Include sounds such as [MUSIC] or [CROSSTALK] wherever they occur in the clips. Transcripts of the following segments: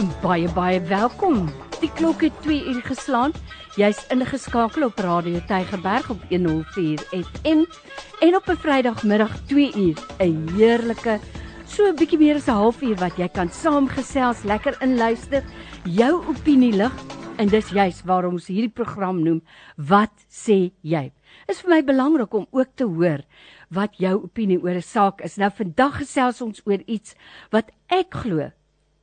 en baie baie welkom. Die klok het 2 uur geslaan. Jy's ingeskakel op Radio Tygerberg op 104 FM en op 'n Vrydagmiddag 2 uur 'n heerlike so 'n bietjie meer as 'n halfuur wat jy kan saamgesels, lekker inluister, jou opinie lig en dis juis waarom ons hierdie program noem Wat sê jy? Is vir my belangrik om ook te hoor wat jou opinie oor 'n saak is. Nou vandag gesels ons oor iets wat ek glo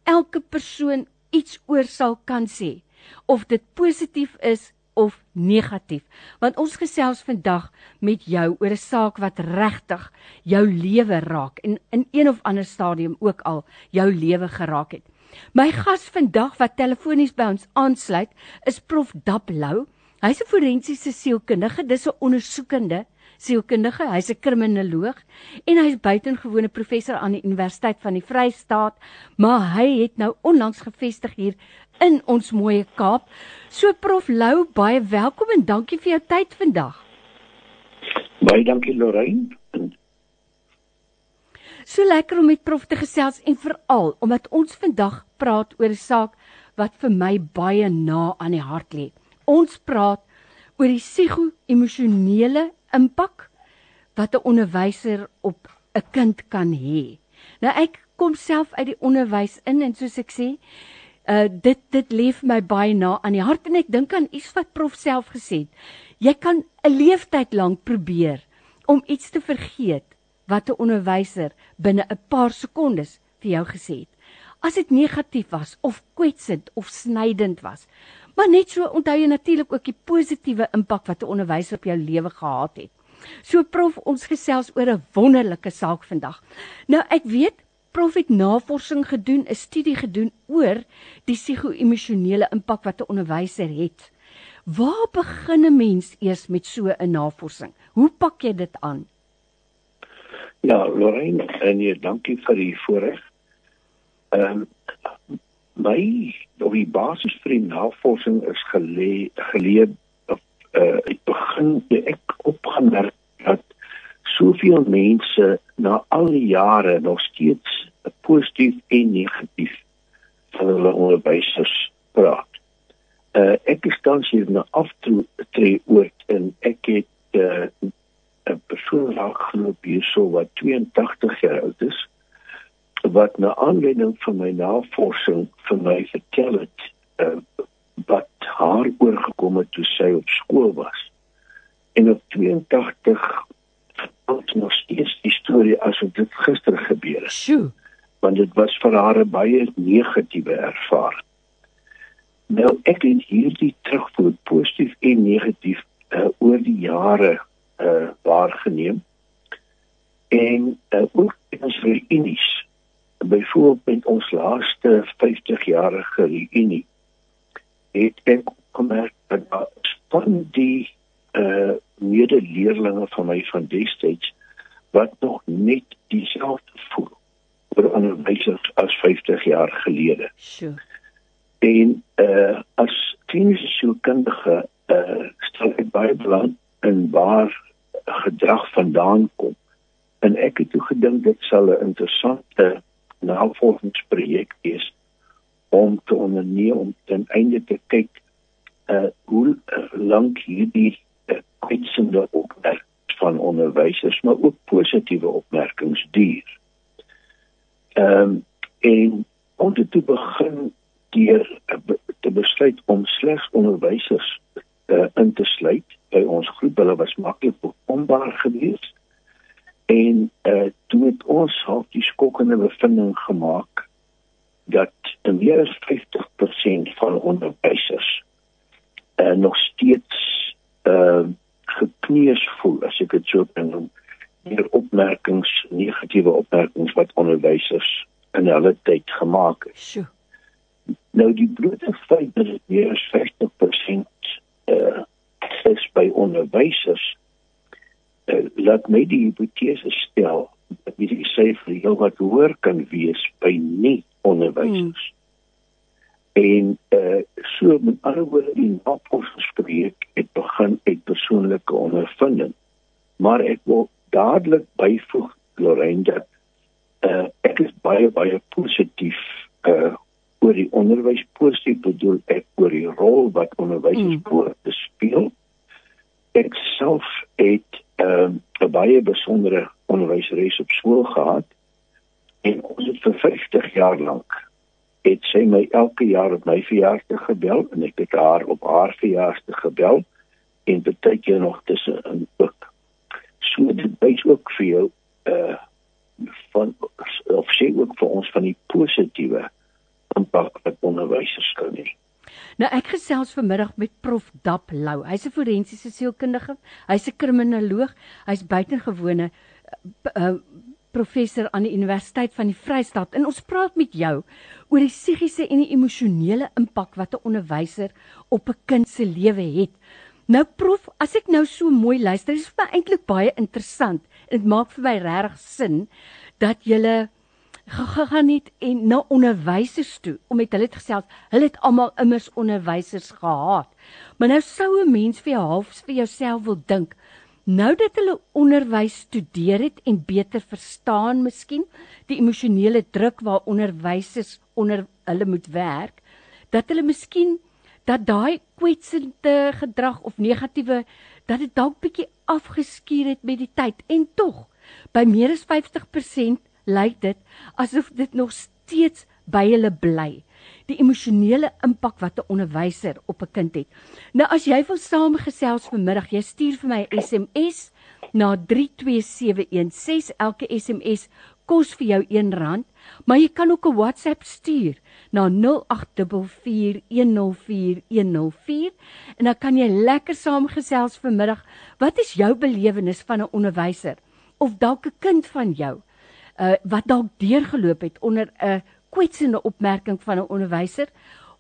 elke persoon iets oor sal kan sê of dit positief is of negatief want ons gesels vandag met jou oor 'n saak wat regtig jou lewe raak en in een of ander stadium ook al jou lewe geraak het. My gas vandag wat telefonies by ons aansluit is Prof Dap Lou. Hy's 'n forensiese sielkundige, dis 'n ondersoekende sielkundige, hy's 'n kriminoloog en hy's buitengewone professor aan die Universiteit van die Vrystaat, maar hy het nou onlangs gevestig hier in ons mooi Kaap. So Prof Lou, baie welkom en dankie vir jou tyd vandag. Baie dankie Lorraine. So lekker om met Prof te gesels en veral omdat ons vandag praat oor 'n saak wat vir my baie na aan die hart lê. Ons praat oor die psigo-emosionele impak wat 'n onderwyser op 'n kind kan hê. Nou ek kom self uit die onderwys in en soos ek sê, uh dit dit lê vir my baie na aan die hart en ek dink aan iets wat prof self gesê het. Jy kan 'n leeftyd lank probeer om iets te vergeet wat 'n onderwyser binne 'n paar sekondes vir jou gesê het. As dit negatief was of kwetsend of snydend was, Maar net so onthou jy natuurlik ook die positiewe impak wat 'n onderwyser op jou lewe gehad het. So prof, ons gesels oor 'n wonderlike saak vandag. Nou ek weet prof het navorsing gedoen, 'n studie gedoen oor die psigo-emosionele impak wat 'n onderwyser het. Waar begin 'n mens eers met so 'n navorsing? Hoe pak jy dit aan? Ja, Lorraine, en jy dankie vir die voorreg. Ehm um, my op die basis vir die navorsing is gelê geleë of uh ek begin ek opgemerk dat soveel mense na al die jare nog steeds positief en negatief van hulle onderwysers praat. Uh ek is tans hier na af toe tree oor en ek het uh 'n persoon raak geloop hierso wat 82 jaar oud is wat na aanleiding van my navorsing vir my vertel het uh, wat haar oorgekom het toe sy op skool was. En op 82 ons nog steeds die storie as dit gister gebeur het. Sjoe. Want dit was vir haar 'n baie negatiewe ervaring. Nou ek het hierdie terugvoer positief en negatief uh, oor die jare uh waargeneem. En uh, ook in ons reunies byvoorbeeld met ons laaste 50 jarige reunie het ek gemerk dat van die uh medeleerlinge van my van destyds wat nog net dieselfde voel oor onderwysers as 50 jaar gelede. Sure. En uh as kliniese sielkundige uh stel ek baie belang in waar gedrag vandaan kom. En ek het toe gedink dit sal 'n interessante navolgingsprojek is om te onderneem om ten einde te kyk uh hoe lank hierdie uh, kwetsende opmerkings van onderwysers maar ook positiewe opmerkings duur. Ehm um, en om dit te begin deur uh, te besluit om slegs onderwysers uh, in te sluit by ons groep hulle was maklik bekombaar geweest En uh toe het ons half die skokkende bevinding gemaak dat meer as 50% van onderwysers uh nog steeds uh gekneus voel as ek dit so kan noem meer opmerkings negatiewe opmerkings wat onderwysers in hulle tyd gemaak het. Sjoe. Nou die blote feit dat meer as 50% uh is by onderwysers uh, laat my die hipotese stel dat die syfer heel wat hoër kan wees by nie onderwysers. Hmm. En uh so met ander woorde die navorsingsprojek het begin uit persoonlike ondervinding. Maar ek wil dadelik byvoeg Lorraine dat uh ek is baie baie positief uh oor die onderwys positief bedoel ek oor die rol wat onderwysers mm. speel. Ek self het ehm, 'n uh, baie besondere onderwyseres op skool gehad en ons het vir 50 jaar lank het sy my elke jaar op my verjaarsdag gebel en ek het haar op haar verjaarsdag gebel en baie keer nog tussen in ook. So dit wys ook vir jou uh van of sê ook vir ons van die positiewe impak wat onderwysers kan hê. Nou ek gesels vanmiddag met Prof Dap Lou. Hy's 'n forensiese sielkundige, hy's 'n kriminoloog, hy's buitengewone uh, professor aan die Universiteit van die Vrystaat. En ons praat met jou oor die psigiese en die emosionele impak wat 'n onderwyser op 'n kind se lewe het. Nou prof, as ek nou so mooi luister, is dit vir my eintlik baie interessant. Dit maak vir my regtig sin dat jy gegaan het en na onderwysers toe om met hulle te gesels. Hulle het almal immers onderwysers gehad. Maar nou sou 'n mens vir jou half vir jouself wil dink, Nou dat hulle onderwys studeer het en beter verstaan miskien die emosionele druk waar onderwysers onder hulle moet werk, dat hulle miskien dat daai kwetsende gedrag of negatiewe dat dit dalk bietjie afgeskuur het met die tyd en tog by meer as 50% lyk dit asof dit nog steeds by hulle bly die emosionele impak wat 'n onderwyser op 'n kind het. Nou as jy wil saamgesels vanmiddag, jy stuur vir my 'n SMS na 32716. Elke SMS kos vir jou R1, maar jy kan ook 'n WhatsApp stuur na 0844104104 en dan kan jy lekker saamgesels vanmiddag. Wat is jou belewenis van 'n onderwyser of dalk 'n kind van jou uh, wat dalk deurgeloop het onder 'n kwetsende opmerking van 'n onderwyser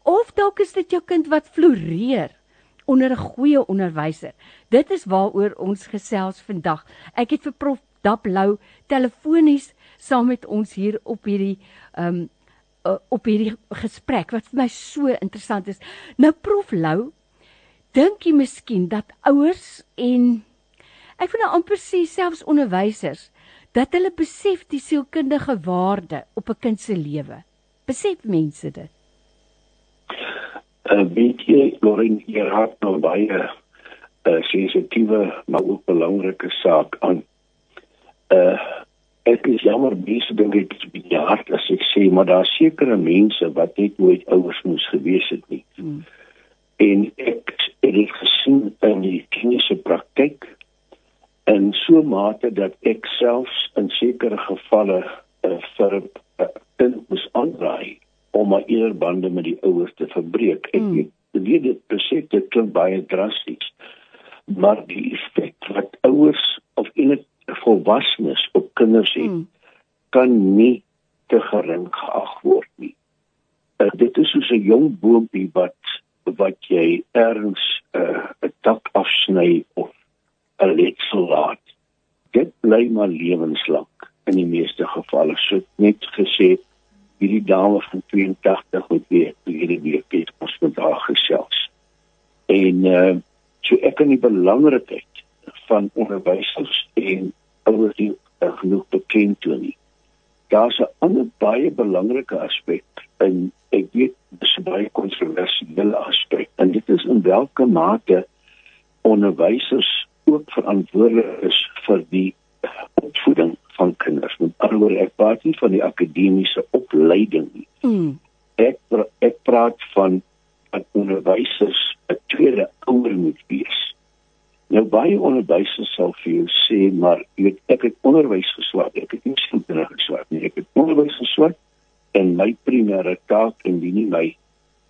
of dalk is dit jou kind wat floreer onder 'n goeie onderwyser. Dit is waaroor ons gesels vandag. Ek het vir prof Dap Lou telefonies saam met ons hier op hierdie ehm um, op hierdie gesprek wat vir my so interessant is. Nou prof Lou, dink jy miskien dat ouers en ek wil nou amper sê selfs onderwysers dat hulle besef die sielkundige waarde op 'n kind se lewe. Besef mense dit? Uh, weet jy, Lorin, jy raak nou baie uh, sensitiewe maar ook belangrike saak aan. Uh ek is jammer mense dink ek is baie hard as ek sê, maar daar sekerre mense wat net nooit ouers moes gewees het nie. Hmm. En ek het dit gesien in die kliniese praktyk in so mate dat ek selfs in sekere gevalle uh, vir 'n uh, kind moes aanraai om my eerbande met die ouers te verbreek. Ek mm. weet dit presies dit klink baie drasties. Maar die effek wat ouers of enige volwassenes op kinders het, mm. kan nie te gering geag word nie. Uh, dit is soos 'n jong boontjie wat wat jy erns uh, 'n tak afsny of 'n letsel laat. Dit bly maar lewenslank in die meeste gevalle. So net gesê hierdie dame van 82 moet weer hierdie week het ons met haar gesels. En uh so ek kan die belangrikheid van onderwysers en ouers die uh, genoeg bekend toe nie. Daar's 'n ander baie belangrike aspek en ek weet dis 'n baie kontroversiële aspek en dit is in watter mate onderwysers ook verantwoordelik is vir die opvoeding van kinders. Met ander woorde, ek praat nie van die akademiese opleiding nie. Mm. Ek ek praat van 'n onderwysers 'n tweede ouer moet wees. Nou baie onderwysers sal vir jou sê, maar jy weet ek het onderwys geswaak, ek het nie skoolkinders geswaak nie. Ek het onderwys geswaak en my primêre taak en die nie my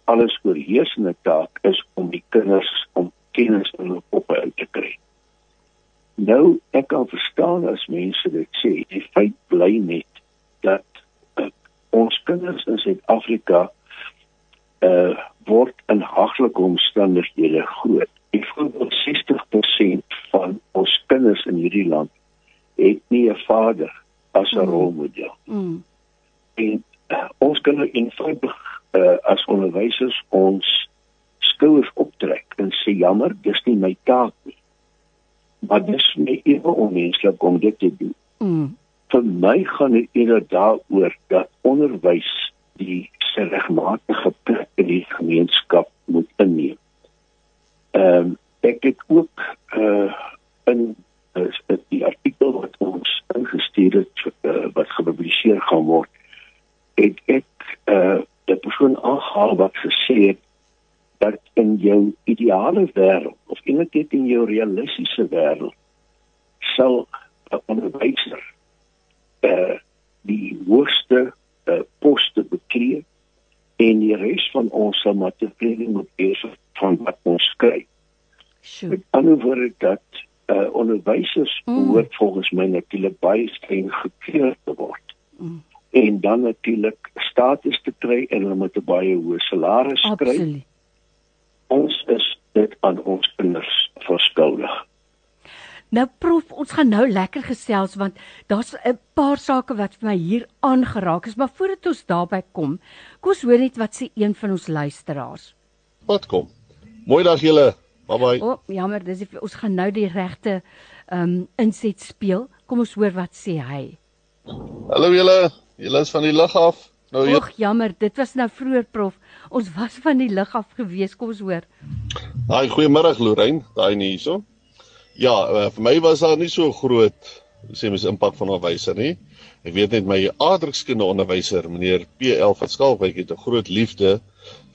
alles oorheersende taak is om die kinders om kennis in hulle koppe in te kry. Nou ek kan verstaan as mense dit sê. Die feit bly net dat uh, ons kinders in Suid-Afrika uh word in haglike omstandighede groot. Ek voel dat 60% van ons kinders in hierdie land het nie 'n vader as 'n mm. rolmodel. Mm. En uh, ons kan nou eenvoudig uh, as onderwysers ons skouers optrek en sê jammer, dis nie my taak nie maar dit is nie ewe onmenslik om dit te doen. Mm. Vir my gaan dit eerder daaroor dat onderwys die regmatige plek in die gemeenskap moet inneem. Ehm um, ek het ook uh in is dit die artikel wat ons ingestuur het uh, wat gepubliseer gaan word het ek uh die persoon aangehaal wat gesê het dat in jou ideale wêreld eintlik in jou realistiese wêreld sal 'n onderwyser uh die hoogste uh, poste beklee en die res van ons sal maar tevrede moet wees van wat ons kry. Sure. Met ander woorde dat uh, onderwysers mm. behoort volgens my natuurlik baie streng gekeur te word. Mm. En dan natuurlik status te kry en hulle moet 'n baie hoë salaris kry. Ons is dit aan ons kinders verskuldig. Nou prof, ons gaan nou lekker gesels want daar's 'n paar sake wat vir my hier aangeraak is, maar voordat ons daarby kom, kom ons hoor net wat sê een van ons luisteraars. Wat kom? Mooi dag julle. Bye bye. O, oh, jammer, dis die, ons gaan nou die regte ehm um, inset speel. Kom ons hoor wat sê hy. Hallo julle, julle is van die lug af. Nou Ag, jammer, dit was nou vroeër prof. Ons was van die lug af gewees, kom ons hoor. Haai, goeiemôre Lorraine, daai nie hierso. Ja, uh, vir my was daar nie so groot sê mens impak van onderwyser nie. Ek weet net my aardrykskunde onderwyser, meneer PL van Skalkwyk het 'n groot liefde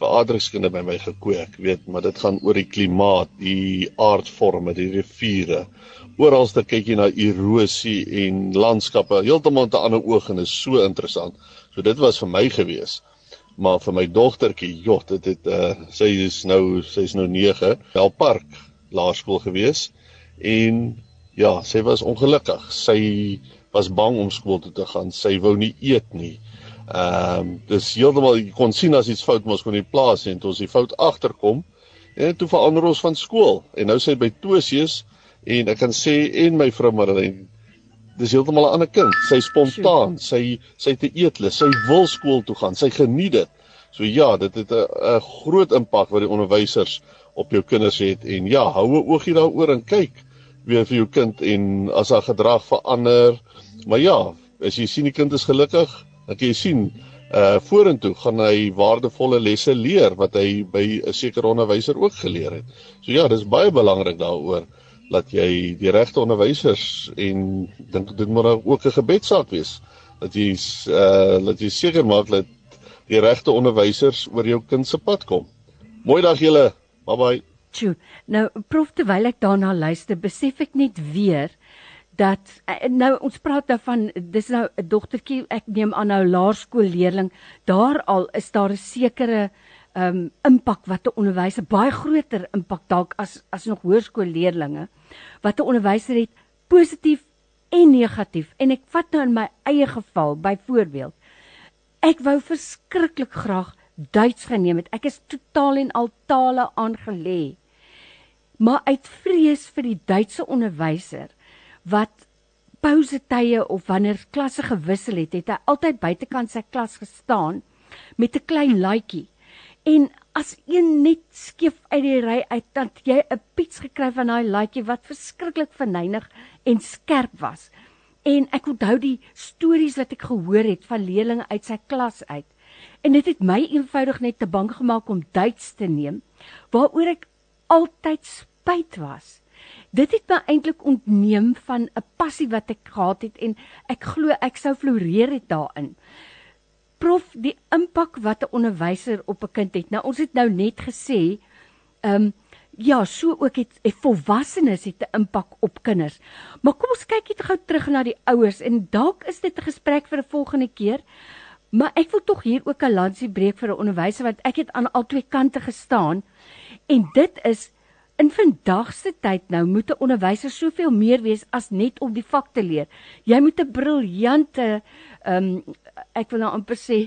vir aardrykskunde by my gekweek, weet, maar dit gaan oor die klimaat, die aardvorme, die riviere. Oralste kyk jy na erosie en landskappe heeltemal te ander oog en is so interessant. So dit was vir my gewees. Maar vir my dogtertjie, jot, dit het uh sy is nou sy's nou 9, Welpark Laerskool gewees en ja, sy was ongelukkig. Sy was bang om skool toe te gaan. Sy wou nie eet nie. Ehm um, dis heeltemal jy kon sien as iets fout mos kon die plaas en toe ons die fout agterkom en toe verander ons van skool en nou sê by Tosius en ek kan sê en my vrou Marlene dis heeltemal 'n ander kind. Sy spontaan, sy sy te eetlus, sy wil skool toe gaan, sy geniet dit. So ja, dit het 'n groot impak wat die onderwysers op jou kinders het en ja, hou 'n oogie daaroor en kyk weer vir jou kind en as haar gedrag verander. Maar ja, as jy sien die kind is gelukkig, dan kan jy sien uh vorentoe gaan hy waardevolle lesse leer wat hy by 'n sekere onderwyser ook geleer het. So ja, dis baie belangrik daaroor dat jy die regte onderwysers en dink dit moet ook 'n gebedsaak wees dat jy uh dat jy seker maak dat die regte onderwysers oor jou kind se pad kom. Mooi dag julle. Bye bye. Tjoe. Nou prof terwyl ek daarna luister, besef ek net weer dat eh, nou ons praat daarvan nou dis nou 'n dogtertjie ek neem aan nou laerskoolleerling daar al is daar 'n sekere ehm um, impak wat 'n onderwyser baie groter impak dalk as as nog hoërskoolleerlinge wat 'n onderwyser het positief en negatief en ek vat nou in my eie geval byvoorbeeld ek wou verskriklik graag Duits geneem het ek is totaal en al tale aangelê maar uit vrees vir die Duitse onderwyser wat pouse tye of wanneer klasse gewissel het, het hy altyd buitekant sy klas gestaan met 'n klein laaitjie. En as een net skief uit die ry uit dan jy 'n piets gekry van daai laaitjie wat verskriklik verneig en skerp was. En ek onthou die stories wat ek gehoor het van leerlinge uit sy klas uit. En dit het my eenvoudig net te bang gemaak om Duits te neem waaroor ek altyd spyt was. Dit het my eintlik ontneem van 'n passie wat ek gehad het en ek glo ek sou floreer het daarin. Prof, die impak wat 'n onderwyser op 'n kind het. Nou ons het nou net gesê, ehm um, ja, so ook het 'n volwassenes het 'n impak op kinders. Maar kom ons kyk net gou terug na die ouers en dalk is dit 'n gesprek vir 'n volgende keer. Maar ek wil tog hier ook 'n lansie breek vir 'n onderwyser want ek het aan al twee kante gestaan en dit is In vandag se tyd nou moet 'n onderwyser soveel meer wees as net om die vak te leer. Jy moet 'n briljante ehm um, ek wil nou amper sê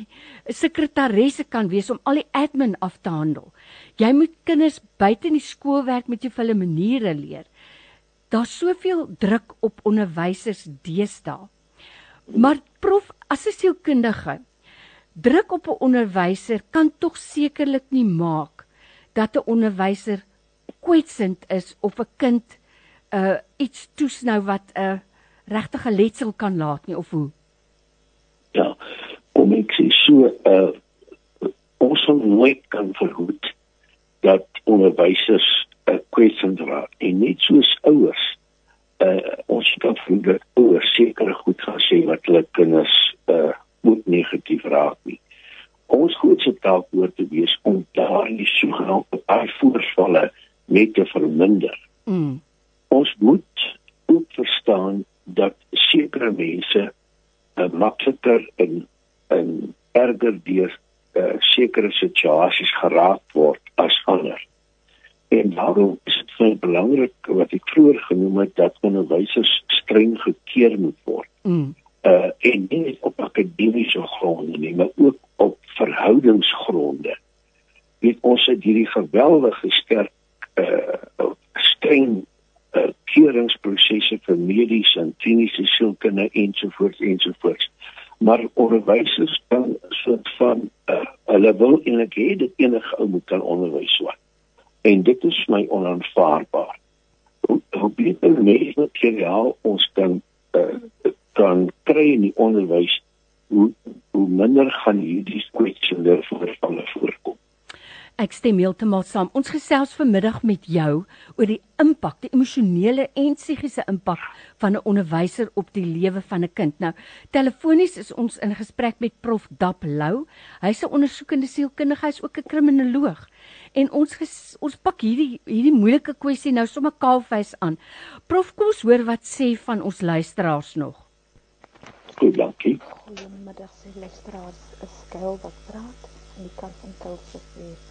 'n sekretaresse kan wees om al die admin af te handel. Jy moet kinders buite in die skoolwerk met jou vir hulle maniere leer. Daar's soveel druk op onderwysers deesdae. Maar prof, as 'n sielkundige, druk op 'n onderwyser kan tog sekerlik nie maak dat 'n onderwyser kwetsend is of 'n kind uh iets toesnou wat 'n uh, regtige letsel kan laat nie of hoe? Ja, kom ek sê so uh ons sal nooit kan verhoed dat onderwysers uh, kwessie raak en net soos ouers uh, ons kan voel dat ouers sekere goed gaan sê wat hulle kinders uh, moet negatief raak nie ons grootste taak hoort te wees om daardie sogenaamde uitvoervalle net te verminder mm. ons moet ook verstaan dat sekere mense uh, makliker en en erger deur uh, sekere situasies geraak word as ander. En daarom is dit baie belangrik wat ek vroeër genoem het dat onderwysers streng gekeer moet word. Mm. Uh en nie net op akademiese gronde nie, maar ook op verhoudingsgronde. Weet ons het hierdie geweldige sterk uh streng uh, keuringsprosesse vir mediese en kliniese sielkunde ensovoorts ensovoorts maar onderwysers kan soort van uh, hulle wil eintlik hê dat enige ou moet kan onderwys word. En dit is my onaanvaarbaar. Hoe, beter mens materiaal ons kan uh, kan kry in die onderwys, hoe hoe minder gaan hierdie kwessionele voorvalle voorkom. Ek stem heeltemal saam. Ons gesels vanmiddag met jou oor die impak, die emosionele en psigiese impak van 'n onderwyser op die lewe van 'n kind. Nou, telefonies is ons in gesprek met Prof Dap Lou. Hy's 'n ondersoekende sielkundige, hy's ook 'n kriminoloog. En ons ges, ons pak hierdie hierdie moeilike kwessie nou sommer kaalvuis aan. Prof, kom ons hoor wat sê van ons luisteraars nog. Goed, dankie. Goeiemiddag, luisteraars. Is skuil wat praat en die kant van Kulsefees.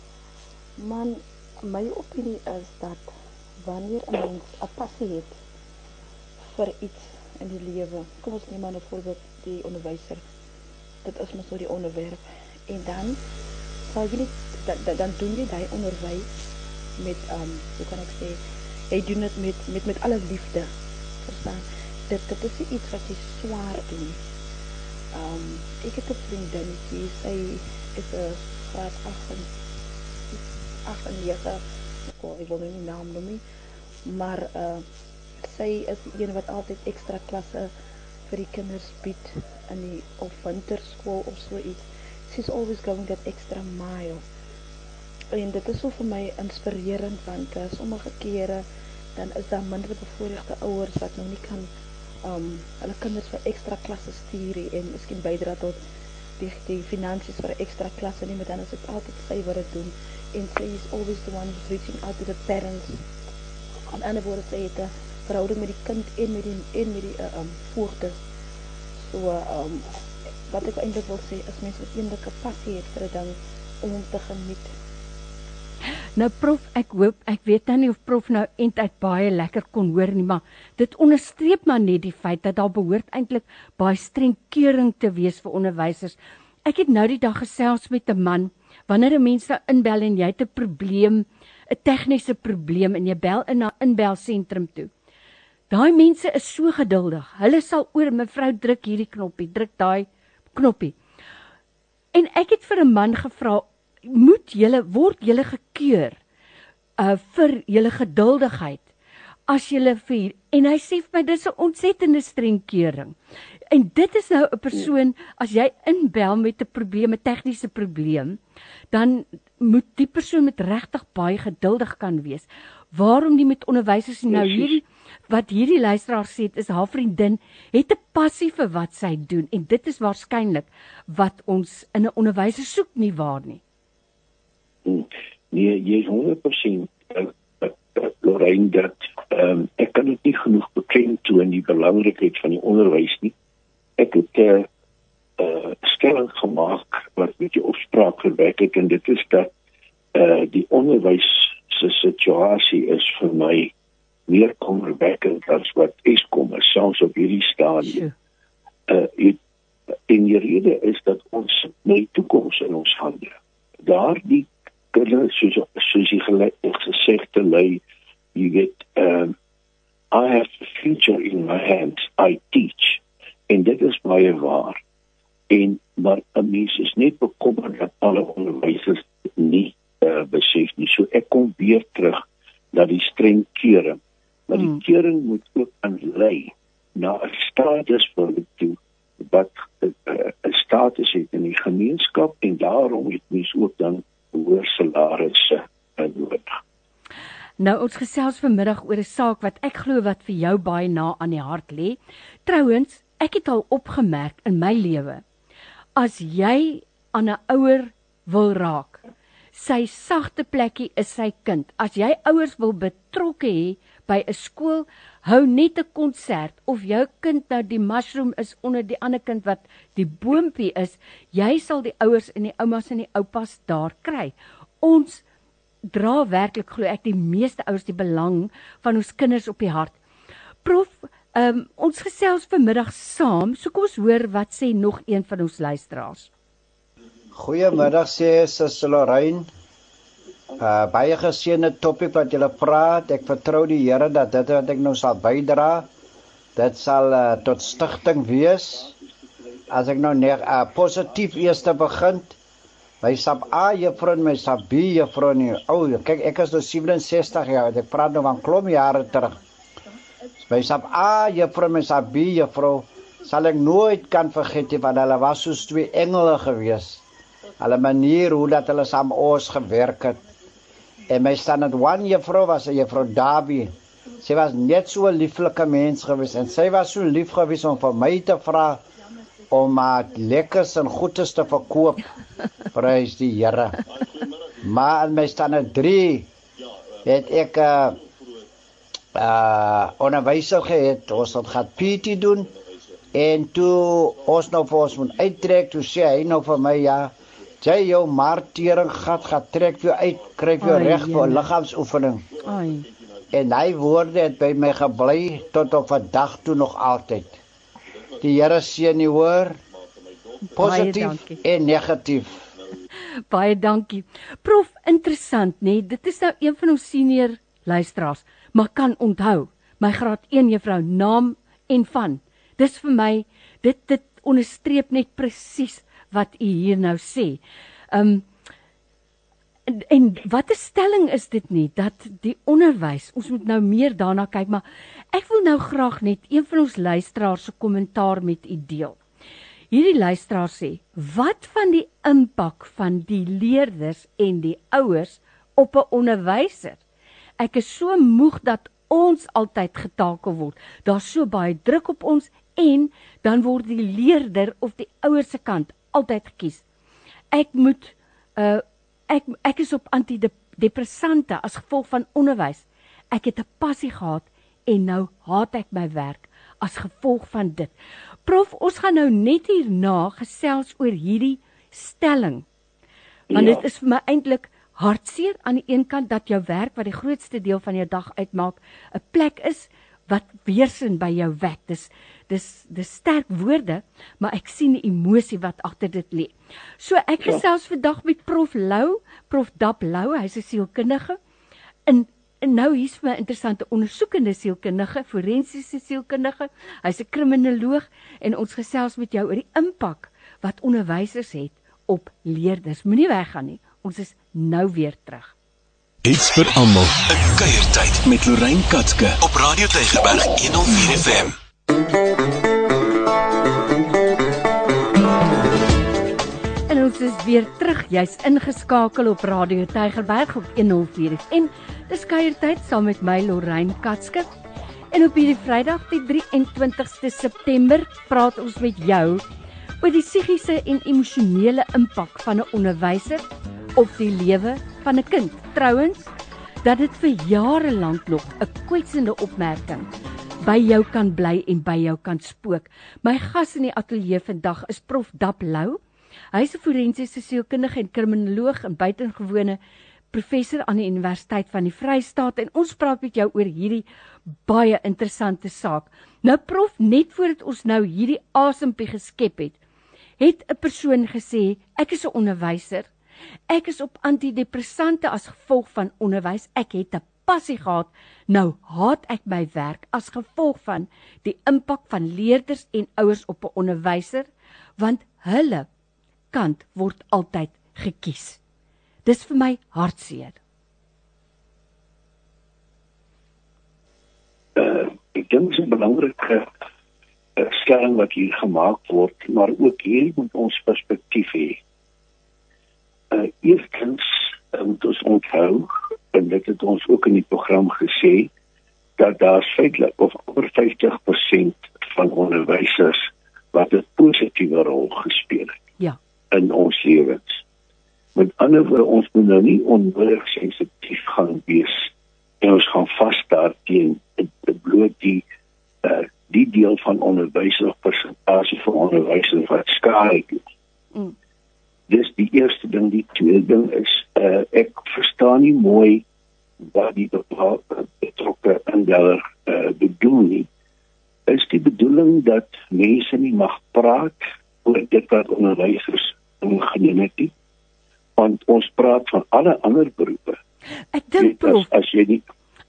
Man, my opinie is dat wanneer 'n mens 'n passie het vir iets in die lewe, kom ons neem maar 'n voorbeeld die onderwyser. Dit is mos so die onderwerp en dan sal jy dan dan, dan doen jy daai onderwys met ehm um, hoe kan ek sê, jy doen dit met met met alle liefde. Verstaan? Dit dit is iets wat jy swaar doen. Um, ek het 'n vriendinnetjie, sy is 'n graad 8 8 en 9. Oh, ek wil nie naam noem nie. Maar uh sy is een wat altyd ekstra klasse vir die kinders bied in die of winterskool of so iets. She's always going that extra mile. En dit is so vir my inspirerend want uh, sommige kere dan is daar minder bevoorregte ouers wat nou nie kan um hulle kinders vir ekstra klasse stuur en miskien bydra tot die die finansies vir 'n ekstra klasse nie, maar dan is dit altyd sy wat dit doen and say is always the one who's reaching out to the parents. Aan ander woorde sê dit 'n verhouding met die kind en met die en met die uh, um voogte. So um wat ek eintlik wil sê is mense wat eendag 'n passie het vir 'n ding om hom te geniet. Nou prof, ek hoop ek weet nou nie of prof nou eintlik baie lekker kon hoor nie, maar dit onderstreep maar net die feit dat daar behoort eintlik baie streng keuring te wees vir onderwysers. Ek het nou die dag gesels met 'n man wanneer 'n mens daar inbel en jy het 'n probleem, 'n tegniese probleem en jy bel in na inbelsentrum toe. Daai mense is so geduldig. Hulle sal oor mevrou druk hierdie knoppie, druk daai knoppie. En ek het vir 'n man gevra, moet julle word julle gekeur uh vir julle geduldigheid as julle vir en hy sê vir my dis 'n ontsettende streng keuring. En dit is nou 'n persoon as jy inbel met 'n probleem, 'n tegniese probleem, dan moet die persoon met regtig baie geduldig kan wees. Waarom nie met onderwysers nie nou hierdie wat hierdie luisteraar sê is haar vriendin het 'n passie vir wat sy doen en dit is waarskynlik wat ons in 'n onderwyser soek nie waar nie. Nee, jy is 100% uh, uh, uh, Lorraine dat um, ek kan dit nie genoeg beklemtoon die belangrikheid van die onderwys nie ek het 'n uh, uh, stelling gemaak wat met jou opspraak gewek het en dit is dat uh, die onderwys se situasie is vir my meer kommerwekkend as wat Eskom selfs op hierdie stadium. Uh, het, en die rede is dat ons nie toekoms in ons hande. Daar die kinders soos soos jy gesê het te lei, jy weet, um, I have the future in my hands. I teach en dit is baie waar en maar 'n mens is net bekommerd dat alle onderwysers nie uh, besef nie so ek kom weer terug na die streng keuring maar die hmm. keuring moet ook aanlei na 'n status vir toe wat 'n uh, status het in die gemeenskap en daarom het mens ook dan nodig. Nou ons gesels vanmiddag oor 'n saak wat ek glo wat vir jou baie na aan die hart lê. Trouwens, ek het al opgemerk in my lewe as jy aan 'n ouer wil raak, sy sagte plekkie is sy kind. As jy ouers wil betrokke hê by 'n skool, hou net 'n konsert of jou kind nou die mushroom is onder die ander kind wat die boontjie is, jy sal die ouers en die oumas en die oupas daar kry. Ons dra werklik glo ek die meeste ouers die belang van ons kinders op die hart. Prof, um, ons gesels vanmiddag saam, so kom ons hoor wat sê nog een van ons luisteraars. Goeiemiddag sê Suster Lorraine. Uh baie geseënde topik wat julle praat. Ek vertrou die Here dat dit wat ek nou sal bydra, dit sal uh, tot stigting wees. As ek nou net uh, positief eers te begin. My sap A juffrou en my sap B juffrou nie. O, oh, kyk ek is nou 67 jaar. Ek praat nou van klomp jare terug. My sap A juffrou en my sap B juffrou sal ek nooit kan vergeet nie want hulle was soos twee engele gewees. Hulle manier hoe dat hulle saam ons gewerk het. En my standaard one juffrou was 'n juffrou Dawie. Sy was net so 'n lieflike mens gewees en sy was so lief gewees om vir my te vra om maar lekkers en goedes te verkoop. [LAUGHS] Prys die Here. Maar in my standaard 3 het ek 'n uh, uh onderwyser gehad. Ons het gehad PT doen en toe ons nou vir ons moet uittrek, toe sê hy nou vir my ja, jy jou martering gat gat trek jou uit, kry jou reg vir liggaamsoefening. Ai. En hy woorde het by my gebly tot op vandag toe nog altyd. Die Here seën nie hoor positief en negatief. [LAUGHS] Baie dankie. Prof, interessant, nê? Nee? Dit is nou een van ons senior luisteraars, maar kan onthou my graad 1 juffrou naam en van. Dis vir my dit dit onderstreep net presies wat u hier nou sê. Um en, en wat 'n stelling is dit nie dat die onderwys, ons moet nou meer daarna kyk, maar ek wil nou graag net een van ons luisteraars se kommentaar met u deel. Hierdie luisteraar sê: "Wat van die impak van die leerders en die ouers op 'n onderwyser? Ek is so moeg dat ons altyd getakel word. Daar's so baie druk op ons en dan word die leerder of die ouers se kant altyd gekies. Ek moet uh ek ek is op antidepressante as gevolg van onderwys. Ek het 'n passie gehad en nou haat ek my werk as gevolg van dit. Prof, ons gaan nou net hierna gesels oor hierdie stelling. Want ja. dit is vir my eintlik hartseer aan die een kant dat jou werk wat die grootste deel van jou dag uitmaak, 'n plek is wat weersin by jou wek. Dis dis dis sterk woorde, maar ek sien die emosie wat agter dit lê. So ek ja. gesels vandag met Prof Lou, Prof Dap Lou, hy's 'n sielkundige. In en nou hier's vir 'n interessante ondersoekende sielkundige, forensiese sielkundige. Hy's 'n kriminoloog en ons gesels met jou oor die impak wat onderwysers het op leerders. Moenie weggaan nie. Ons is nou weer terug. Iets vir almal. 'n Kuiertyd met Lorraine Katske op Radio Tygerberg 104 FM. En ons is weer terug. Jy's ingeskakel op Radio Tygerberg op 104 FM. Dis Kuiertyd saam met my Lorraine Katske. En op hierdie Vrydag, die 23ste September, praat ons met jou oor die psigiese en emosionele impak van 'n onderwyser op die lewe van 'n kind. Trouwens, dat dit vir jare lank nog 'n kwetsende opmerking by jou kan bly en by jou kan spook. My gas in die ateljee vandag is Prof Dap Lou. Hy's 'n forensiese sielkundige en kriminoloog en buitengewone professor aan die Universiteit van die Vrystaat en ons praat met jou oor hierdie baie interessante saak. Nou prof, net voordat ons nou hierdie asempie geskep het, het 'n persoon gesê, ek is 'n onderwyser Ek is op antidepressante as gevolg van onderwys. Ek het 'n passie gehad. Nou haat ek my werk as gevolg van die impak van leerders en ouers op 'n onderwyser want hulle kant word altyd gekies. Dis vir my hartseer. Uh, ek dink dit is 'n stelling wat hier gemaak word, maar ook hier moet ons perspektief hê. Uh eerstens uh, moet ons onthou en dit het ons ook in die program gesê dat daar feitelik of oor 50% van onderwysers wat 'n positiewe rol gespeel het. In ons lewens. Met ander woorde ons moet nou nie onnodig sensitief gaan wees en ons gaan vas daar teen dit bloot die uh, die deel van onderwysers of persentasie van onderwysers wat skaai is. Mm. Dis die eerste ding, die tweede ding is uh, ek verstaan nie mooi wat die betrokke indeller uh, bedoel nie. Is die bedoeling dat mense nie mag praat oor dit wat onderwysers ingeneem het nie? Want ons praat van alle ander beroepe. Ek dink prof, as, as jy nie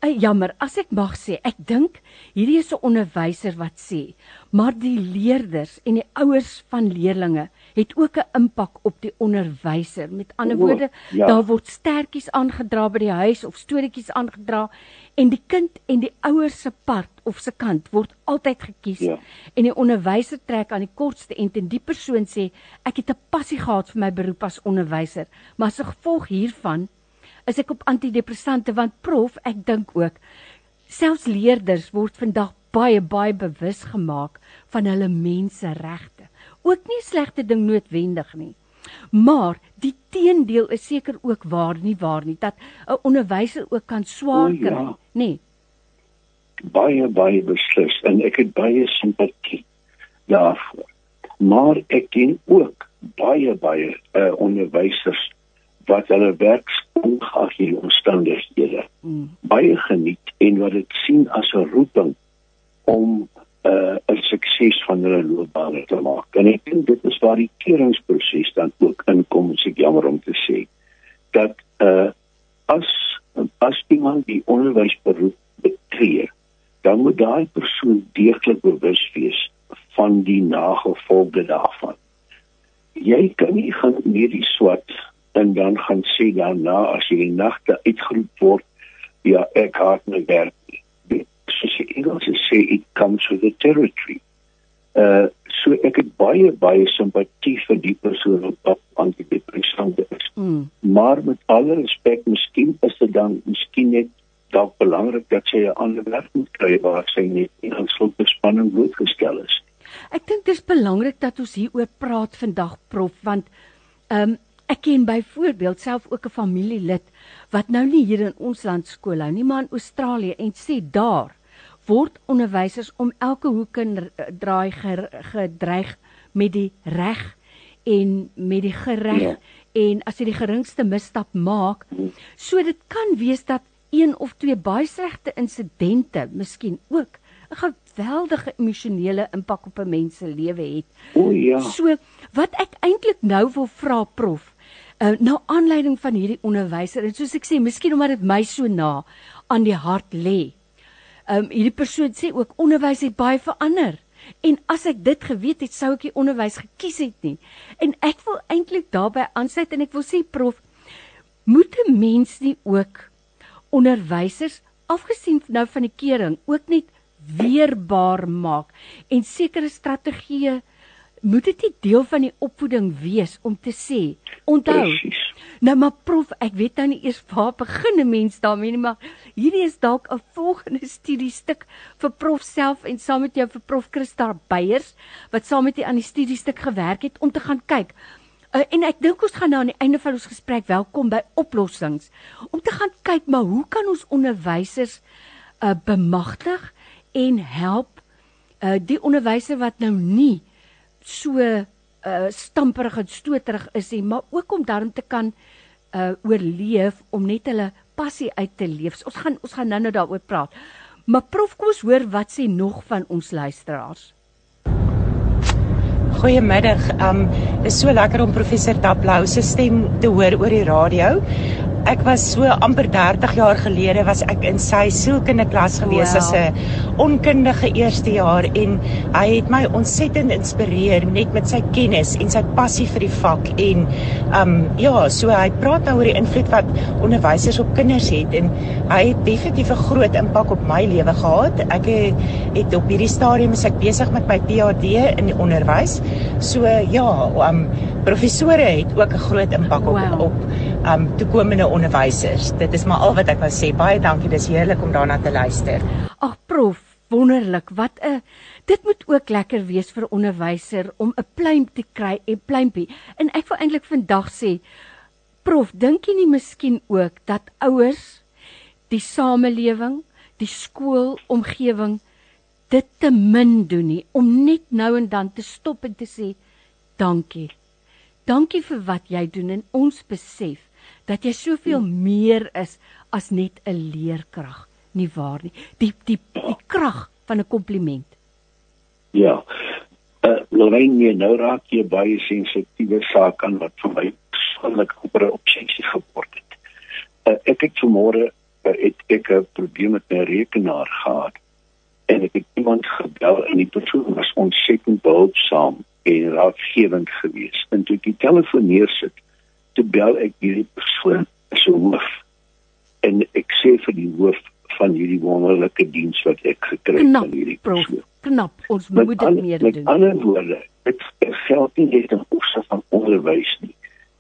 Ey, jammer, as ek mag sê, ek dink hierdie is 'n onderwyser wat sê, maar die leerders en die ouers van leerdlinge het ook 'n impak op die onderwyser. Met ander woorde, ja. daar word stertjies aangedra by die huis of storieetjies aangedra en die kind en die ouers se part of se kant word altyd gekies. Ja. En die onderwyser trek aan die kortste end en die persoon sê, ek het 'n passie gehad vir my beroep as onderwyser, maar as gevolg hiervan is ek op antidepressante want prof ek dink ook selfs leerders word vandag baie baie bewus gemaak van hulle menseregte. Ook nie 'n slegte ding noodwendig nie. Maar die teendeel is seker ook waar nie waar nie dat 'n onderwyser ook kan swaar ja. kry, nê? Nee. baie baie beslis en ek het baie simpatie daarvoor. Maar ek ken ook baie baie uh, onderwysers wat hulle werk ongeag die omstandighede Mm. baie geniet en wat dit sien as 'n roeping om uh, 'n sukses van hulle loopbaan te maak. En ek dink dit is waar die keringproses dan ook inkom, as ek jammer om te sê, dat uh as as iemand die onderwysberoep betree, dan moet daai persoon deeglik bewus wees van die nagevolge daarvan. Jy kan nie gaan medies swat en dan gaan sê daarna as jy die nagte uitgeroep word, ja, ek haat my werk. Dit soos die Engelse sê it comes with the territory. Uh so ek het baie baie simpatie vir die persoon wat antidepressante is. Mm. Maar met alle respek, miskien is dit dan miskien net dalk belangrik dat sy 'n ander werk moet kry waar sy net nie aan slotbespanning blootgestel is. Ek dink dis belangrik dat ons hieroor praat vandag prof want ehm um, ek ken byvoorbeeld self ook 'n familielid wat nou nie hier in ons land skool hou nie maar in Australië en sê daar word onderwysers om elke hoek en draai gedreig met die reg en met die gereg Ja. en as jy die geringste misstap maak so dit kan wees dat een of twee baie slegte insidente miskien ook 'n geweldige emosionele impak op 'n mens se lewe het. O ja. So wat ek eintlik nou wil vra prof, uh, nou aanleiding van hierdie onderwyser en soos ek sê, miskien omdat dit my so na aan die hart lê. Um hierdie persoon sê ook onderwys het baie verander. En as ek dit geweet het, sou ek die onderwys gekies het nie. En ek wil eintlik daarbey aansluit en ek wil sê prof, moet 'n mens nie ook onderwysers afgesien nou van die kering ook net weerbaar maak en sekere strategieë moet dit nie deel van die opvoeding wees om te sê onthou Presies. Nou maar prof ek weet nou nie eers waar begin 'n mens daarmee nie maar hierdie is dalk 'n volgende [LAUGHS] studiestuk vir prof self en saam met jou vir prof Christa Beyers wat saam met die aan die studiestuk gewerk het om te gaan kyk. Uh, en ek dink ons gaan nou aan die einde van ons gesprek welkom by oplossings. Om te gaan kyk maar hoe kan ons onderwysers uh, bemagtig en help uh, die onderwyser wat nou nie so uh, stamperig en stoterig is nie maar ook om daarom te kan uh, oorleef om net hulle passie uit te leef. Ons gaan ons gaan nou-nou daaroor praat. Maar prof, kom ons hoor wat sê nog van ons luisteraars. Goeiemiddag. Um dis so lekker om professor Tablou se stem te hoor oor die radio. Ek was so amper 30 jaar gelede was ek in sy sielkindeklas gewees wow. as 'n onkundige eerste jaar en hy het my ontsettend inspireer net met sy kennis en sy passie vir die vak en um ja, so hy praat nou oor die invloed wat onderwysers op kinders het en hy het definitief 'n groot impak op my lewe gehad. Ek het, het op hierdie stadium is ek besig met my PhD in onderwys. So ja, um professore het ook 'n groot impak op wow. op um toekomende onderwysers. Dit is maar al wat ek wou sê. Baie dankie. Dis heerlik om daarna te luister. Ag prof, wonderlik. Wat 'n dit moet ook lekker wees vir onderwyser om 'n pluim te kry, 'n pluimpie. En ek wil eintlik vandag sê, prof, dink jy nie miskien ook dat ouers die samelewing, die skoolomgewing dit te min doen nie om net nou en dan te stop en te sê dankie. Dankie vir wat jy doen en ons besef dat jy soveel meer is as net 'n leerkrag, nie waar nie? Die die die krag van 'n kompliment. Ja. Uh, Lorraine, nou raak jy baie sensitiewe saak aan wat vir my persoonlik 'n obsessie geword het. Uh, ek het vanmôre uh, het ek 'n probleem met my rekenaar gehad en ek het iemand gebel en die persoon was ontsettend behulpsaam en raadgewend geweest. En toe ek die telefoon neersit, toe bel ek hierdie persoon so hoof en ek sê vir die hoof van hierdie wonderlike diens wat ek gekry het van hierdie persoon. Knap, ons moet dit meer doen. Met ander woorde, dit geld nie net in opsig van onderwys nie.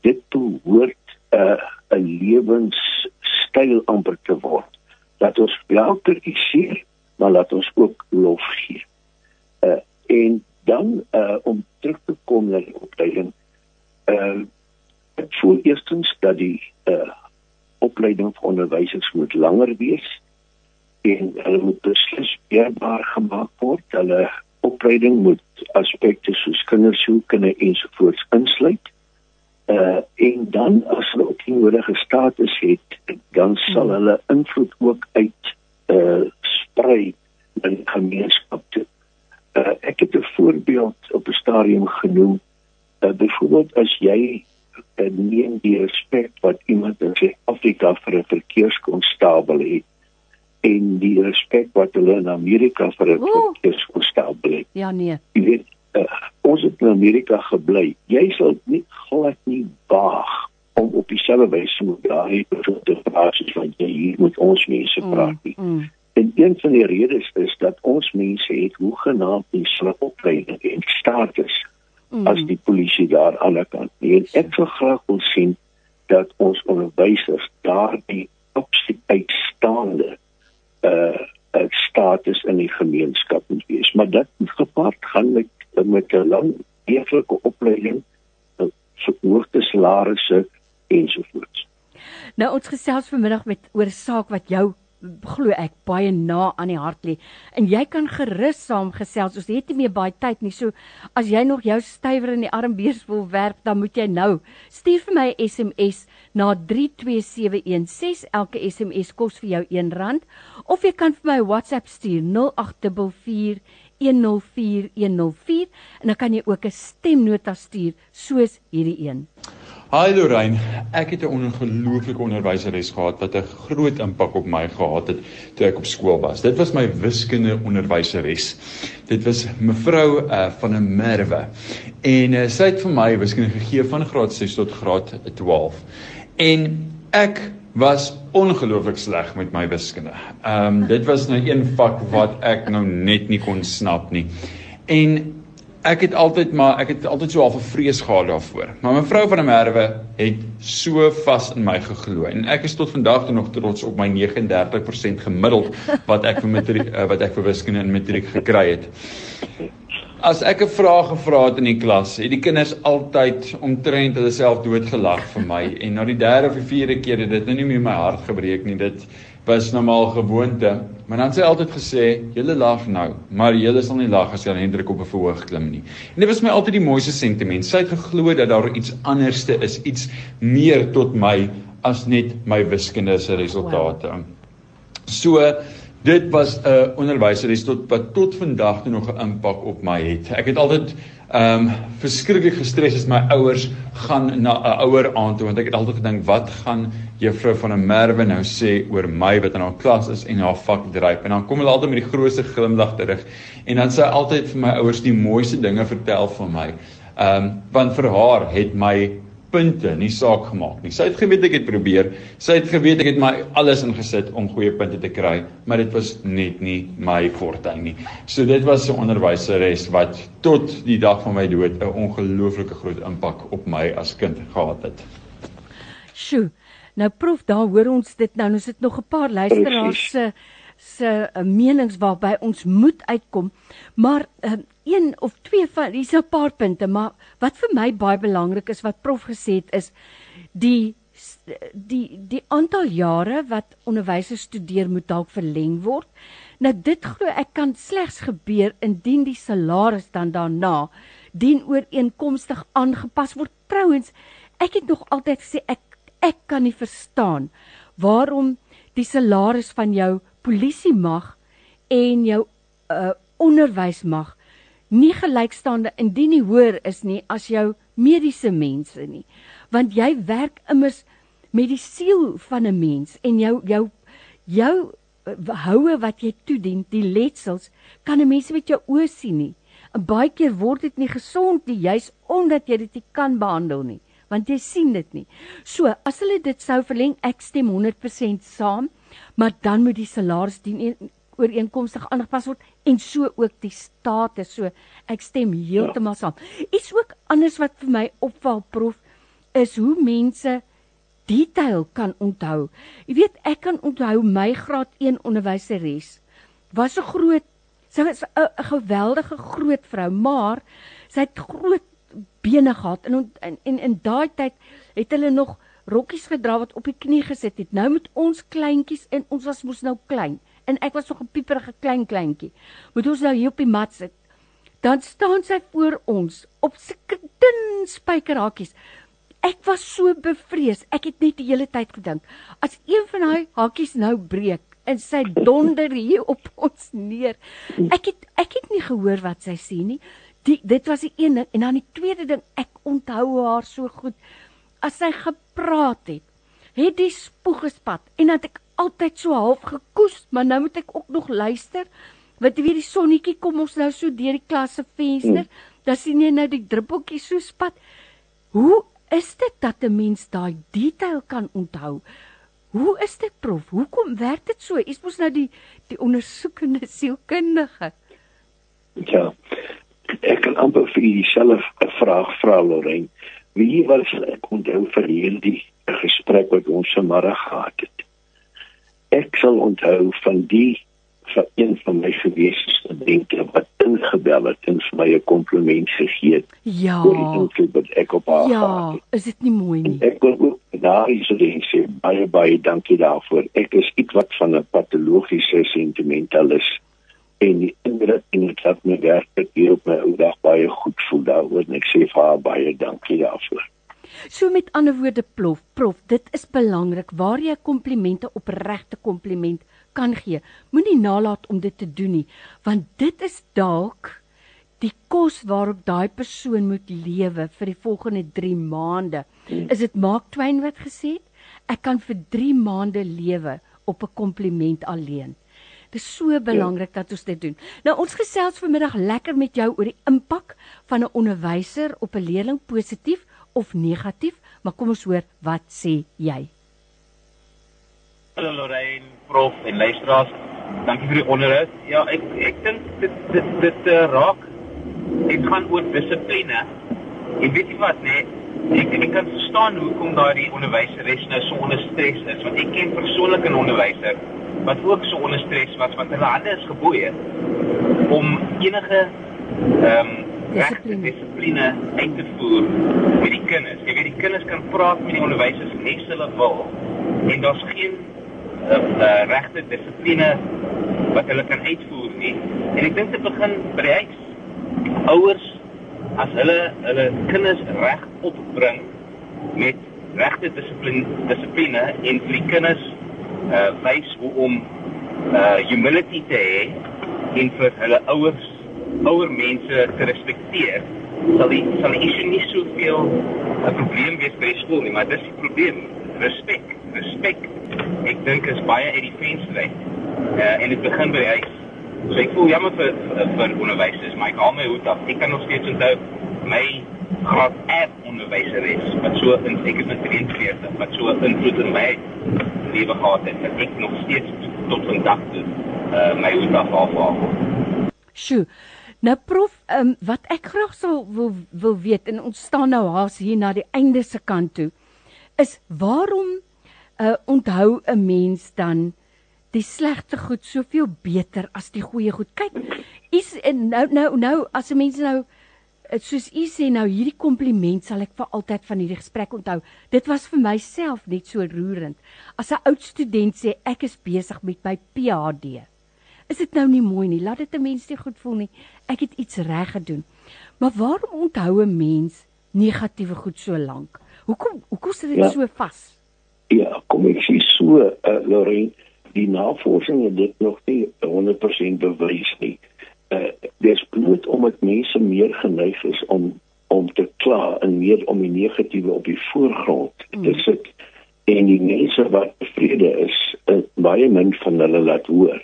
Dit behoort 'n uh, 'n lewenstyl amper te word. Dat ons wel kritiseer, maar laat ons ook lof gee. Uh, en dan uh, om terug te kom na die opleiding uh ek voel eerstens dat die uh opleiding vir onderwysers moet langer wees en hulle moet beslis beheerbaar gemaak word. Hulle opleiding moet aspekte soos kindersielkunde ensovoorts insluit. Uh en dan as hulle ook die nodige status het dan sal hulle invloed ook uit uh sprei in die gemeenskap toe. Uh, ek het 'n voorbeeld op 'n stadium genoem. Uh, byvoorbeeld as jy neem die respek wat iemand in Suid-Afrika vir 'n verkeerskonstabel het en die respek wat hulle in Amerika vir 'n verkeerskonstabel het. Ja nee. Jy weet uh, ons het in Amerika gebly. Jy sal nie glad nie waag om op dieselfde wyse met daai persoon te praat as wat jy hier met ons mense praat nie. Mm, mm. En een van die redes is dat ons mense het hoegenaamd die slagopleiding en status mm. as die polisie daar aan die kant. En ek sou graag wil sien dat ons onderwysers daardie absoluut uitstaande uh, uh status in die gemeenskap moet wees. Maar dit gepaard gaan met met 'n lang eerlike opleiding, verhoogde salarisse ensovoorts. Nou ons gesels vanmiddag met oor saak wat jou glo ek baie na aan die hart lê. En jy kan gerus saamgesels. Ons het nie meer baie tyd nie. So as jy nog jou stywer in die armbeers wil werp, dan moet jy nou stuur vir my 'n SMS na 32716. Elke SMS kos vir jou R1 of jy kan vir my WhatsApp stuur 0844 104104 en dan kan jy ook 'n stemnota stuur soos hierdie een. Hi Lorraine, ek het 'n ongelooflike onderwyseres gehad wat 'n groot impak op my gehad het toe ek op skool was. Dit was my wiskunde onderwyseres. Dit was mevrou uh, van der Merwe. En uh, sy het vir my wiskunde gegee van graad 6 tot graad 12. En ek was ongelooflik sleg met my wiskunde. Ehm um, dit was nou een vak wat ek nou net nie kon snap nie. En ek het altyd maar ek het altyd so half 'n vrees gehad daarvoor. Maar mevrou van der Merwe het so vas in my geglo en ek is tot vandag toe nog trots op my 39% gemiddeld wat ek vir matriek [LAUGHS] eh, wat ek vir wiskunde in matriek gekry het. As ek 'n vraag gevra het in die klas, het die kinders altyd omtrent hulle self doodgelag vir my en na die derde of die vierde keer het dit nou nie meer my hart gebreek nie. Dit was normaal gewoonte. Maar dan sê hy altyd gesê, "Julle lag nou, maar julle sal nie lag as jy aan Hendrik op 'n verhoog klim nie." En dit was my altyd die mooiste sentiment. Sy het geglo dat daar iets anderste is, iets meer tot my as net my wiskunde se resultate. Wow. So dit was 'n onderwyser wat tot wat tot vandag toe nog 'n impak op my het. Ek het altyd Ehm um, verskriklik gestres is my ouers gaan na 'n ouer aan toe want ek het altyd gedink wat gaan juffrou van 'n Merwe nou sê oor my wat in haar klas is en haar vak dryf en dan kom hulle altyd met die grootste glimlag terug en dan sy altyd vir my ouers die mooiste dinge vertel van my. Ehm um, want vir haar het my punte nie saak gemaak nie. Sy het geweet ek het probeer. Sy het geweet ek het my alles ingesit om goeie punte te kry, maar dit was net nie my forte nie. So dit was 'n onderwyseres wat tot die dag van my dood 'n ongelooflike groot impak op my as kind gehad het. Sjoe. Nou prof, daar hoor ons dit nou. Ons het nog 'n paar luisteraars se se uh, menings waarby ons moet uitkom. Maar uh, een of twee van hier's 'n paar punte, maar wat vir my baie belangrik is wat prof gesê het is die die die aantal jare wat onderwysers studeer moet dalk verleng word. Nou dit glo ek kan slegs gebeur indien die salaris dan daarna dien ooreenkomstig aangepas word. Trouwens, ek het nog altyd gesê ek ek kan nie verstaan waarom die salaris van jou polisie mag en jou uh, onderwys mag nie gelykstaande indien nie hoër is nie as jou mediese mense nie. Want jy werk immers met die siel van 'n mens en jou jou jou uh, houe wat jy toedien, die letsels, kan 'n mens met jou oë sien nie. En baie keer word dit nie gesond nie, juis omdat jy dit nie kan behandel nie, want jy sien dit nie. So, as hulle dit sou verleng, ek stem 100% saam, maar dan moet die salaris dien ooreenkomstig aangepas word en so ook die status. So ek stem heeltemal saam. Iets ook anders wat vir my opval prof is hoe mense detail kan onthou. Jy weet ek kan onthou my graad 1 onderwyseres was 'n groot sy was 'n geweldige groot vrou, maar sy het groot bene gehad en in in in daai tyd het hulle nog rokkies gedra wat op die knie gesit het. Nou met ons kleintjies en ons was mos nou klein en ek was so 'n pieperige klein kleintjie. Moet ons nou hier op die mat sit. Dan staan sy voor ons op sulke dun spykerhakies. Ek was so bevrees. Ek het net die hele tyd gedink as een van daai hakies nou breek en sy donder hier op ons neer. Ek het ek het nie gehoor wat sy sê nie. Die, dit was die een ding en dan die tweede ding ek onthou haar so goed as sy gepraat het het die spoeg gespat en dat ek altyd so half gekoes, maar nou moet ek ook nog luister. Wat weet die sonnetjie kom ons nou so deur die klas se venster, mm. dan sien jy nou die druppeltjie so spat. Hoe is dit dat 'n mens daai detail kan onthou? Hoe is dit prof? Hoekom werk dit so? Is mos nou die die ondersoekende sielkundige. Ja. Ek kan amper vir dieselfde vraag vra Lorraine. Wie was ek onthou vir hierdie gesprek wat ons vanmiddag gehad het? Ek sal onthou van die van een van my gewese studente wat ingebel het en vir my 'n kompliment gegee het. Ja. Oor ek op haar. Ja, gehad. is dit nie mooi nie? En ek kon ook daar is dit sê baie baie dankie daarvoor. Ek is ietwat van 'n patologiese sentimentalis en die indruk en dit het my werk hier op my ou dag baie goed voel daaroor en ek sê vir haar baie dankie daarvoor. So met ander woorde plof, prof, dit is belangrik waar jy komplimente opregte kompliment kan gee. Moenie nalat om dit te doen nie, want dit is dalk die kos waarop daai persoon moet lewe vir die volgende 3 maande. Is dit Mark Twain wat gesê het? Ek kan vir 3 maande lewe op 'n kompliment alleen. Dit is so belangrik ja. dat ons dit doen. Nou ons gesels vanmiddag lekker met jou oor die impak van 'n onderwyser op 'n leerling positief of negatief, maar kom ons hoor wat sê jy. Hallo Lorraine, prof en luisteraars. Dankie vir die onderhoud. Ja, ek ek dink dit dit dit uh, raak dit gaan oor dissipline. Jy weet nie wat nee. Ek ek kan verstaan hoekom daai onderwyseres nou so onder stres is, want ek ken persoonlik 'n onderwyser wat ook so onder stres was want hulle hande is geboeie om enige ehm um, regte dissipline uit te voer met die kinders. Jy weet die kinders kan praat met die onderwysers net so hulle wil en daar's geen uh, uh, regte dissipline wat hulle kan uitvoer nie. En ek dink dit begin by die huis. Ouers as hulle hulle kinders reg opbring met regte dissipline dissipline en vir die kinders uh wys hoe om uh humility te hê en vir hulle ouers ouer mense te respekteer sal die sal die issue nie soveel 'n probleem wees by die skool nie, maar dis die probleem. Respek, respek. Ek dink is baie uit die venster uit. Uh, en dit begin by die huis. So ek voel jammer vir vir, vir onderwysers, maar ek haal my hoed af. Ek kan nog steeds onthou my graad F onderwyseres wat so in ek is in 43 wat so invloed in my lewe gehad het. Dat ek nog steeds tot vandag toe uh, my hoed af haal. Sjoe. Nou prof, um, wat ek graag sou wil wil weet en ons staan nou haas hier na die einde se kant toe is waarom uh, onthou 'n mens dan die slegte goed soveel beter as die goeie goed. Kyk, is nou nou nou as 'n mens nou eh, soos u sê nou hierdie kompliment sal ek vir altyd van hierdie gesprek onthou. Dit was vir myself net so roerend. As 'n oud student sê ek is besig met my PhD. Is dit nou nie mooi nie? Laat dit 'n mens nie goed voel nie. Ek het iets reg gedoen. Maar waarom onthou 'n mens negatiewe goed so lank? Hoekom hoekom sit dit ja. so vas? Ja, kom ek sê so, uh, Lorraine, die navorsing het dit nog nie 100% bewys nie. Uh dis bloot omdat mense meer geneig is om om te kla en meer om die negatiewe op die voorgrond mm. te sit en die mense wat tevrede is, uh, baie min van hulle laat hoor.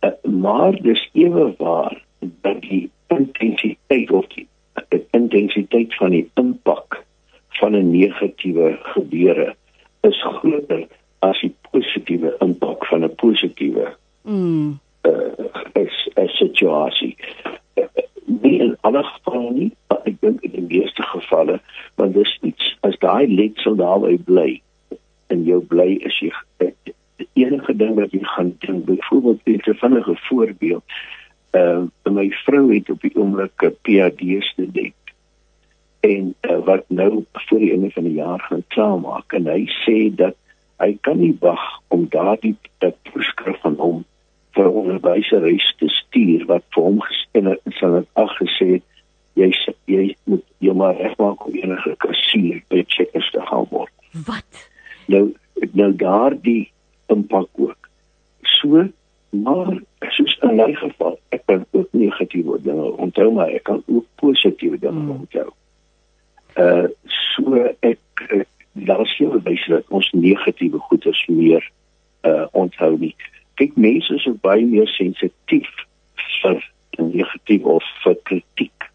Uh, maar dis ewe waar dat die intensiteit of die uh, intensiteit van die impak van 'n negatiewe gebeure is groter as die positiewe impak van 'n positiewe mm uh, is 'n situasie. Uh, nie in alle gevalle nie, maar ek dink in die meeste gevalle, want dis iets as daai letsel daarby bly en jou bly is jy die enige ding wat jy gaan doen, byvoorbeeld 'n vinnige voorbeeld. Ehm uh, my vrou het op die oomblik 'n PhD student en uh, wat nou voor die einde van die jaar gaan klaarmaak en hy sê dat hy kan nie wag om daardie voorskrif van hom vir onderwyseres te stuur wat vir hom gestel het en sal dit aggesê jy jy moet jy maar regmaak om enige kassier by checkers te hou word. Wat? Nou nou daardie impak ook. So maar soos in my geval, ek kan ook negatiewe dinge onthou maar ek kan ook positiewe dinge hmm. onthou. Uh so ek, ek daar is veel bewys dat ons negatiewe goeders meer uh onthou nie. Kyk mense is baie meer sensitief vir negatief of vir kritiek.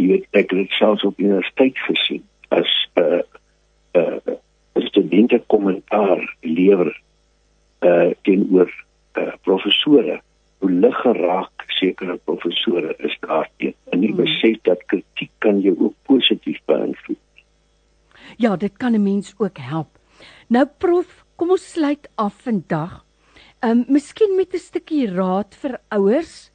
Jy weet ek het selfs op universiteit gesien as 'n uh, uh, studente kommentaar lewer uh teenoor uh, professore hoe lig geraak sekere professore is daarteen. En nie hmm. besef dat kritiek kan jou ook positief beïnvloed. Ja, dit kan 'n mens ook help. Nou prof, kom ons sluit af vandag. Ehm um, miskien met 'n stukkie raad vir ouers.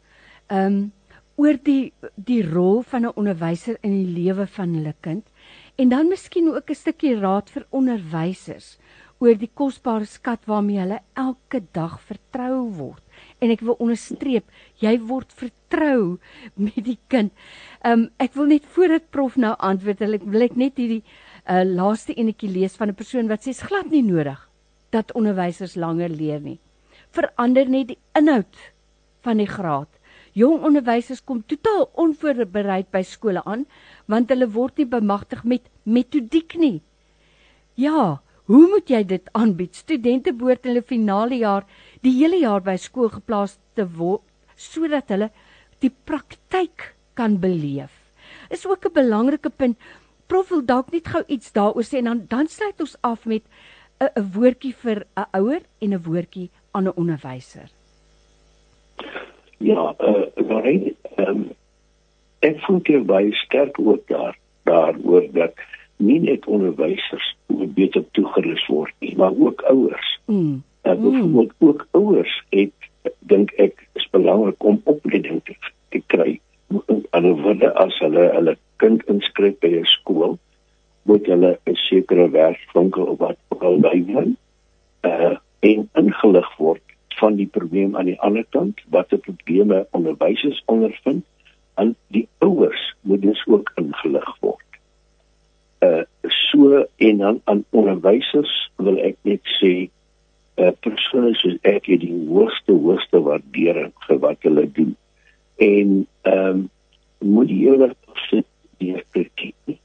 Ehm um, oor die die rol van 'n onderwyser in die lewe van hulle kind en dan miskien ook 'n stukkie raad vir onderwysers oor die kosbare skat waarmee hulle elke dag vertrou word. En ek wil onderstreep, jy word vertrou met die kind. Um, ek wil net voordat prof nou antwoord, wil ek net hierdie uh, laaste enetjie lees van 'n persoon wat sê glad nie nodig dat onderwysers langer leer nie. Verander net die inhoud van die graad. Jong onderwysers kom totaal onvoorbereid by skole aan want hulle word nie bemagtig met metodiek nie. Ja, hoe moet jy dit aanbied? Studente behoort hulle finale jaar die hele jaar by skool geplaas te word sodat hulle die praktyk kan beleef. Is ook 'n belangrike punt prof wil dalk net gou iets daaroor sê en dan dan sluit ons af met 'n 'n woordjie vir 'n ouer en 'n woordjie aan 'n onderwyser. Ja, eh uh, um, ek voel baie sterk ook daar daaroor dat nie net onderwysers moet beter toegerus word nie, maar ook ouers. Mm. Uh, byvoorbeeld mm. ook ouers het dink ek is belangrik om opleiding te, te kry. En ander woorde as hulle hulle kind inskryf by 'n skool, moet hulle 'n sekere werkswinkel of wat ook al bywoon, uh en ingelig word van die probleem aan die ander kant, wat die probleme onderwysers ondervind, en die ouers moet dus ook ingelig word uh so en dan aan onderwysers wil ek net sê uh persone soos ek het die hoogste hoogste waardering vir wat hulle doen. En ehm um, moet jy eerder sit deur kritiek.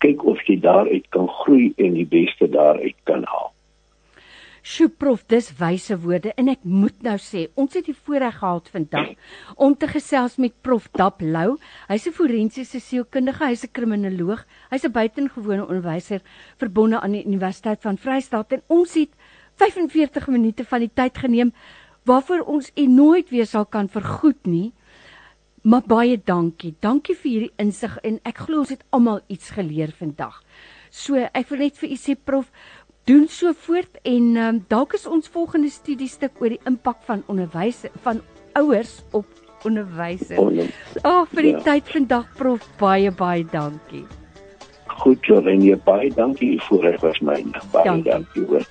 Kyk of jy daaruit kan groei en die beste daaruit kan haal. Sjoe prof, dis wyse woorde en ek moet nou sê, ons het die voorreg gehad vandag om te gesels met prof Dap Lou. Hy's 'n forensiese sielkundige, hy's 'n kriminoloog, hy's 'n buitengewone onderwyser verbonde aan die Universiteit van Vryheid en ons het 45 minute van die tyd geneem waarvoor ons u nooit weer sal kan vergoed nie. Maar baie dankie. Dankie vir hierdie insig en ek glo ons het almal iets geleer vandag. So, ek wil net vir u sê prof, doen so voort en um, dalk is ons volgende studiestuk oor die impak van onderwys van ouers op onderwysers. Ag oh, vir die ja. tyd vandag prof baie baie dankie. Goed, Lorraine, baie dankie vir dit was my. Baie dankie, dankie hoor.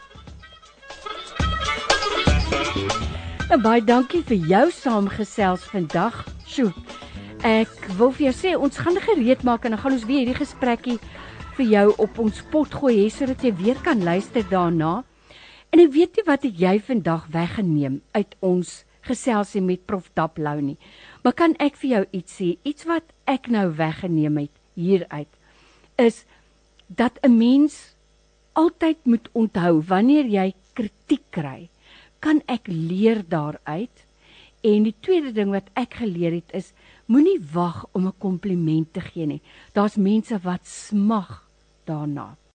En baie dankie vir jou saamgesels vandag. Sjoe. Ek wil vir jou sê ons gaan gereed maak en dan gaan ons weer hierdie gesprekkie vir jou op ons pot gooi hê sodat jy weer kan luister daarna. En ek weet nie wat het jy vandag weggeneem uit ons geselsie met Prof Daplou nie. Maar kan ek vir jou iets sê? Iets wat ek nou weggeneem het hieruit is dat 'n mens altyd moet onthou wanneer jy kritiek kry, kan ek leer daaruit. En die tweede ding wat ek geleer het is moenie wag om 'n kompliment te gee nie. Daar's mense wat smag daarna.